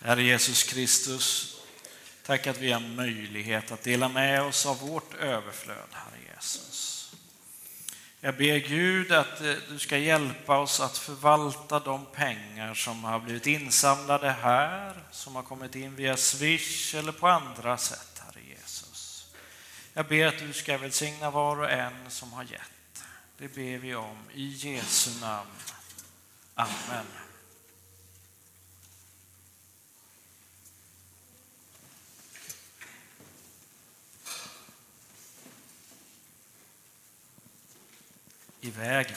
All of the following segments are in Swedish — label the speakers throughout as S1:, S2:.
S1: Herre Jesus Kristus, tack att vi har möjlighet att dela med oss av vårt överflöd, Herre Jesus. Jag ber Gud att eh, du ska hjälpa oss att förvalta de pengar som har blivit insamlade här, som har kommit in via Swish eller på andra sätt, Herre Jesus. Jag ber att du ska välsigna var och en som har gett. Det ber vi om i Jesu namn. Amen. I vägen.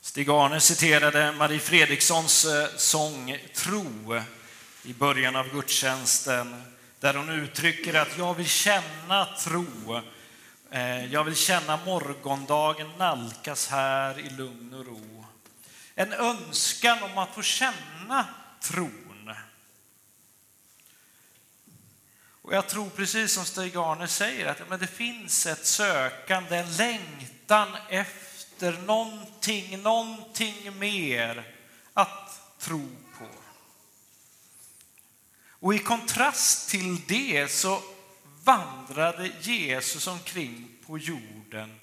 S1: Stig-Arne citerade Marie Fredrikssons eh, sång Tro i början av gudstjänsten där hon uttrycker att jag vill känna tro. Eh, jag vill känna morgondagen nalkas här i lugn och ro. En önskan om att få känna tron. Och jag tror precis som Stig-Arne säger att men det finns ett sökande, en längtan efter någonting, någonting mer att tro på. Och i kontrast till det så vandrade Jesus omkring på jorden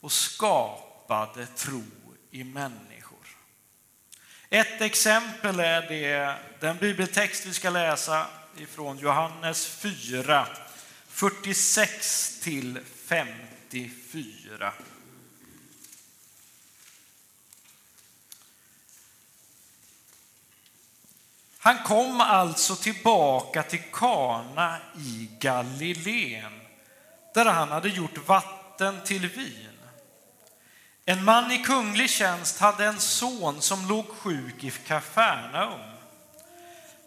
S1: och skapade tro i människan. Ett exempel är det, den bibeltext vi ska läsa ifrån Johannes 4, 46 till 54. Han kom alltså tillbaka till Kana i Galileen där han hade gjort vatten till vin. En man i kunglig tjänst hade en son som låg sjuk i Kafarnaum.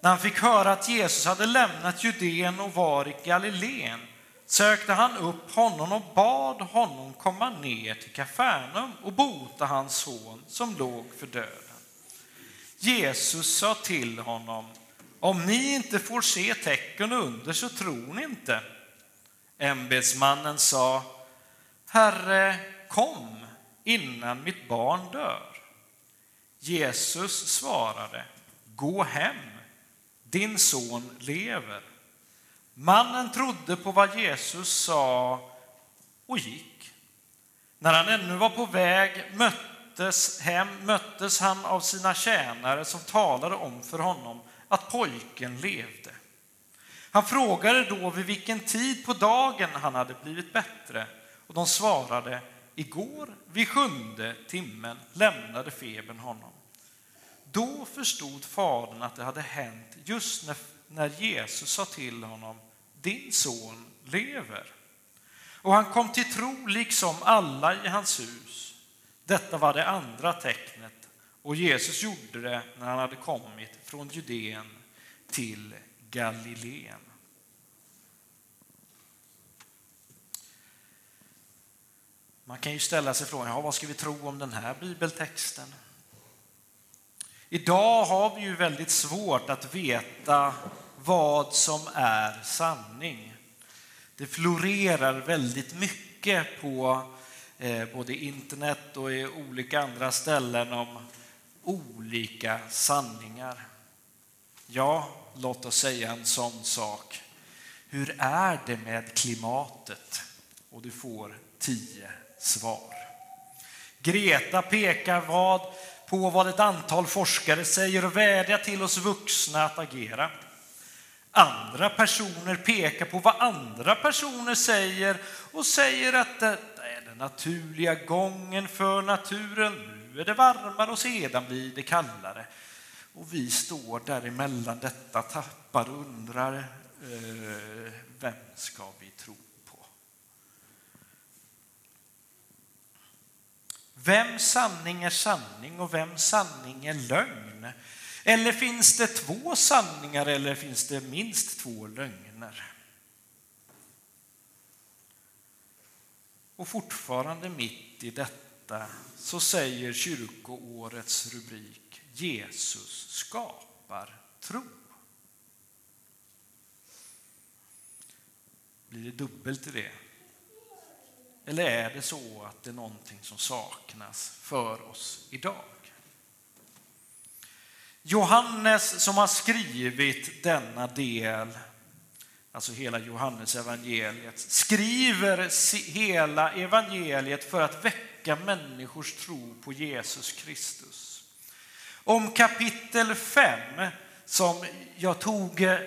S1: När han fick höra att Jesus hade lämnat Judeen och var i Galileen sökte han upp honom och bad honom komma ner till Kafarnaum och bota hans son som låg för döden. Jesus sa till honom, om ni inte får se tecken under så tror ni inte. Ämbetsmannen sa, Herre, kom innan mitt barn dör. Jesus svarade, gå hem, din son lever. Mannen trodde på vad Jesus sa och gick. När han ännu var på väg möttes hem möttes han av sina tjänare som talade om för honom att pojken levde. Han frågade då vid vilken tid på dagen han hade blivit bättre och de svarade Igår vid sjunde timmen lämnade febern honom. Då förstod fadern att det hade hänt just när, när Jesus sa till honom, din son lever. Och han kom till tro liksom alla i hans hus. Detta var det andra tecknet och Jesus gjorde det när han hade kommit från Judeen till Galileen. Man kan ju ställa sig frågan, ja, vad ska vi tro om den här bibeltexten? Idag har vi ju väldigt svårt att veta vad som är sanning. Det florerar väldigt mycket på eh, både internet och i olika andra ställen om olika sanningar. Ja, låt oss säga en sån sak. Hur är det med klimatet? Och du får tio svar. Greta pekar vad, på vad ett antal forskare säger och vädjar till oss vuxna att agera. Andra personer pekar på vad andra personer säger och säger att detta är den naturliga gången för naturen. Nu är det varmare och sedan blir det kallare. Och vi står däremellan detta, tappar och undrar eh, vem ska vi tro Vem sanning är sanning och vem sanning är lögn? Eller finns det två sanningar eller finns det minst två lögner? Och fortfarande mitt i detta så säger kyrkoårets rubrik Jesus skapar tro. Blir det dubbelt i det? Eller är det så att det är någonting som saknas för oss idag? Johannes som har skrivit denna del, alltså hela Johannes evangeliet, skriver hela evangeliet för att väcka människors tro på Jesus Kristus. Om kapitel 5, som jag tog eh,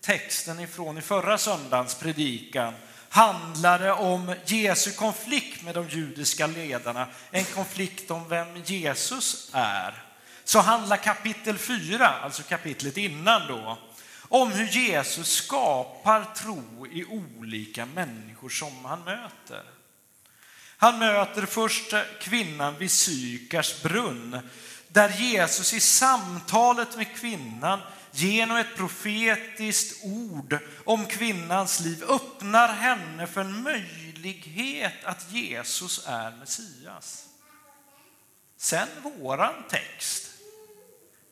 S1: texten ifrån i förra söndagens predikan, handlade om Jesu konflikt med de judiska ledarna, en konflikt om vem Jesus är så handlar kapitel 4, alltså kapitlet innan då, om hur Jesus skapar tro i olika människor som han möter. Han möter först kvinnan vid Sykars brunn, där Jesus i samtalet med kvinnan genom ett profetiskt ord om kvinnans liv öppnar henne för en möjlighet att Jesus är Messias. Sen våran text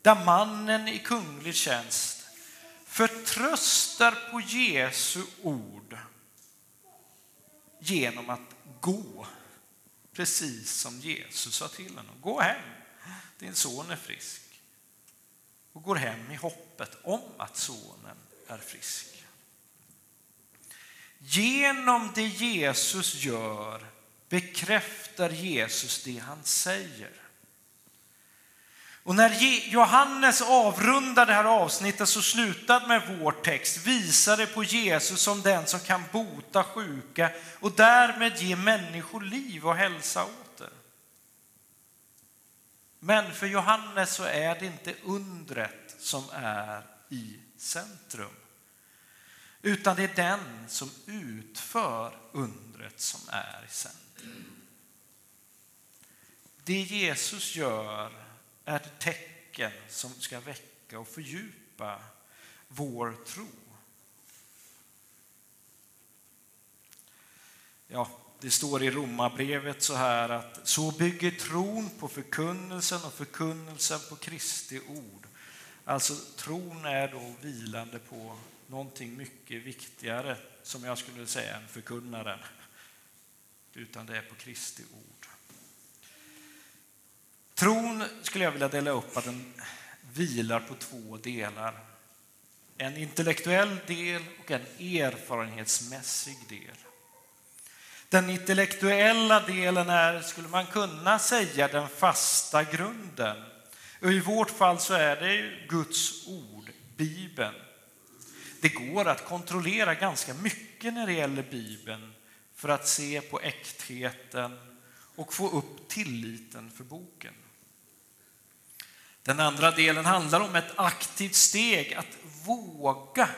S1: där mannen i kunglig tjänst förtröstar på Jesu ord genom att gå, precis som Jesus sa till honom. Gå hem, din son är frisk. Och går hem i hoppet om att sonen är frisk. Genom det Jesus gör bekräftar Jesus det han säger. Och när Johannes avrundar det här avsnittet så slutar med vår text visar det på Jesus som den som kan bota sjuka och därmed ge människor liv och hälsa åter. Men för Johannes så är det inte undret som är i centrum, utan det är den som utför undret som är i centrum. Det Jesus gör är ett tecken som ska väcka och fördjupa vår tro. Ja, det står i Romarbrevet så här att så bygger tron på förkunnelsen och förkunnelsen på Kristi ord. Alltså tron är då vilande på någonting mycket viktigare som jag skulle säga än förkunnaren. Utan det är på Kristi ord. Tron skulle jag vilja dela upp att den vilar på två delar. En intellektuell del och en erfarenhetsmässig del. Den intellektuella delen är, skulle man kunna säga, den fasta grunden. Och I vårt fall så är det Guds ord, Bibeln. Det går att kontrollera ganska mycket när det gäller Bibeln för att se på äktheten och få upp tilliten för boken. Den andra delen handlar om ett aktivt steg, att våga.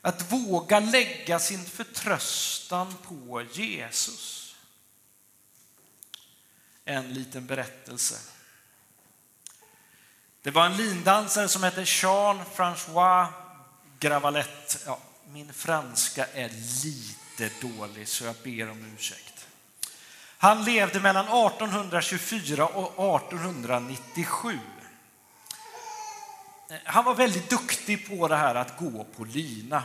S1: Att våga lägga sin förtröstan på Jesus. En liten berättelse. Det var en lindansare som hette Jean-François Gravalette. Ja, min franska är lite dålig så jag ber om ursäkt. Han levde mellan 1824 och 1897. Eh, han var väldigt duktig på det här att gå på lina.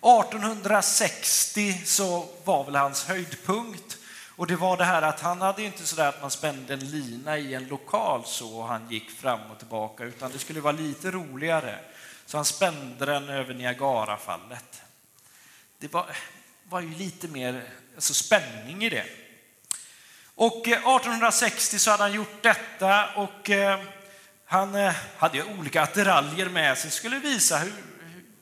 S1: 1860 så var väl hans höjdpunkt och det var det här att han hade inte sådär att man spände en lina i en lokal så och han gick fram och tillbaka utan det skulle vara lite roligare. Så han spände den över Niagarafallet. Det var, var ju lite mer alltså spänning i det. Och eh, 1860 så hade han gjort detta och eh, han eh, hade olika attiraljer med sig, skulle visa hur,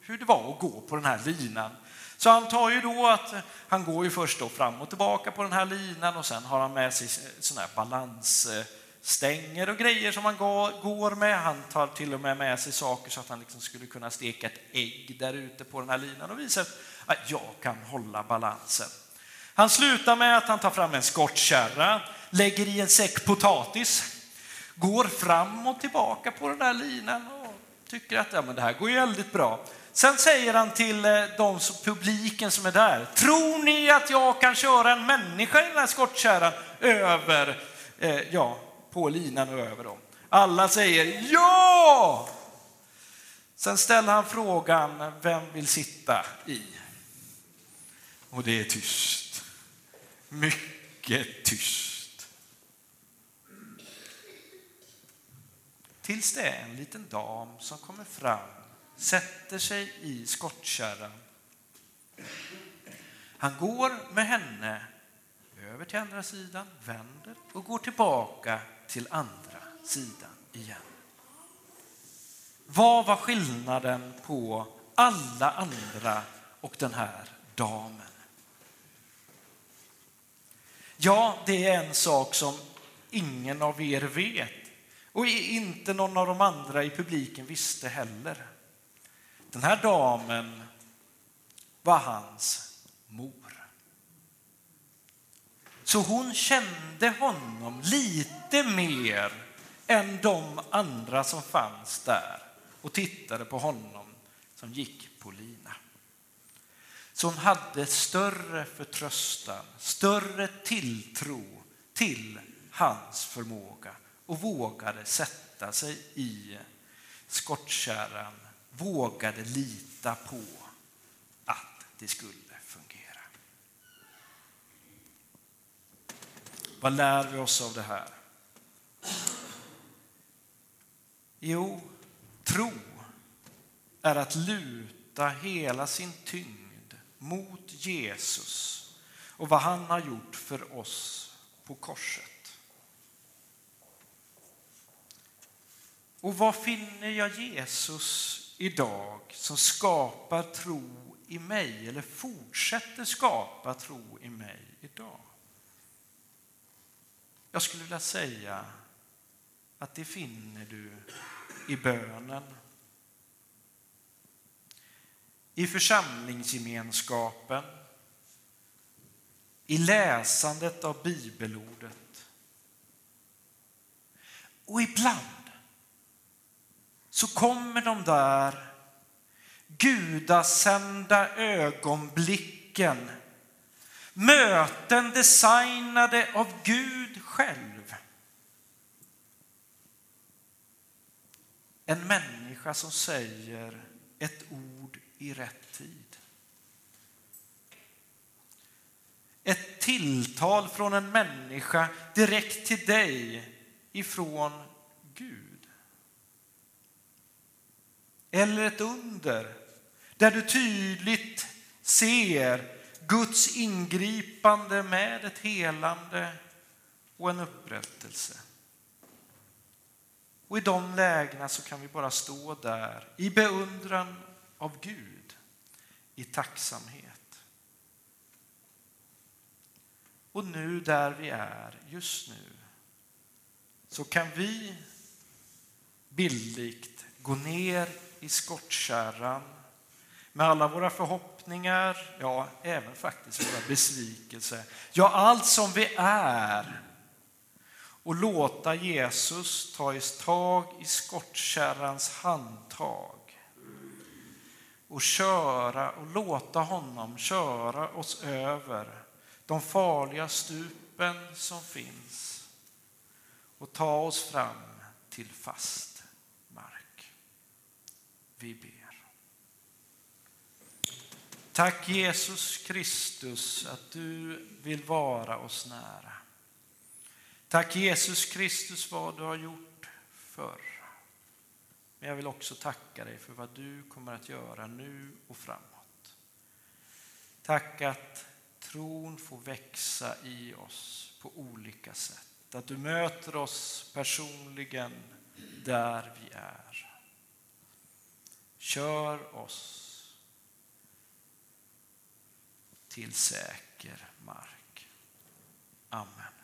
S1: hur det var att gå på den här linan. Så han tar ju då att eh, han går ju först då fram och tillbaka på den här linan och sen har han med sig eh, såna här balansstänger och grejer som han går med. Han tar till och med med sig saker så att han liksom skulle kunna steka ett ägg där ute på den här linan och visa att jag kan hålla balansen. Han slutar med att han tar fram en skottkärra, lägger i en säck potatis går fram och tillbaka på den där linan och tycker att ja, men det här går ju väldigt bra. Sen säger han till eh, de som, publiken som är där, tror ni att jag kan köra en människa i den här skottkärran över, eh, ja, på linan och över dem? Alla säger ja! Sen ställer han frågan, vem vill sitta i? Och det är tyst. Mycket tyst. Tills det är en liten dam som kommer fram, sätter sig i skottkärran. Han går med henne över till andra sidan, vänder och går tillbaka till andra sidan igen. Vad var skillnaden på alla andra och den här damen? Ja, det är en sak som ingen av er vet och inte någon av de andra i publiken visste heller. Den här damen var hans mor. Så hon kände honom lite mer än de andra som fanns där och tittade på honom som gick på lina. Så hon hade större förtröstan, större tilltro till hans förmåga och vågade sätta sig i skottkärran, vågade lita på att det skulle fungera. Vad lär vi oss av det här? Jo, tro är att luta hela sin tyngd mot Jesus och vad han har gjort för oss på korset. Och var finner jag Jesus idag som skapar tro i mig eller fortsätter skapa tro i mig idag? Jag skulle vilja säga att det finner du i bönen i församlingsgemenskapen, i läsandet av bibelordet. Och ibland så kommer de där gudasända ögonblicken, möten designade av Gud själv. En människa som säger ett ord i rätt tid. Ett tilltal från en människa direkt till dig ifrån Gud. Eller ett under där du tydligt ser Guds ingripande med ett helande och en upprättelse. Och i de lägena så kan vi bara stå där i beundran av Gud i tacksamhet. Och nu där vi är just nu så kan vi bildligt gå ner i skottkärran med alla våra förhoppningar, ja, även faktiskt våra besvikelser. Ja, allt som vi är och låta Jesus ta tag i skottkärrans handtag och köra och låta honom köra oss över de farliga stupen som finns och ta oss fram till fast. Vi ber. Tack Jesus Kristus att du vill vara oss nära. Tack Jesus Kristus vad du har gjort förr. Men jag vill också tacka dig för vad du kommer att göra nu och framåt. Tack att tron får växa i oss på olika sätt. Att du möter oss personligen där vi är. Kör oss till säker mark. Amen.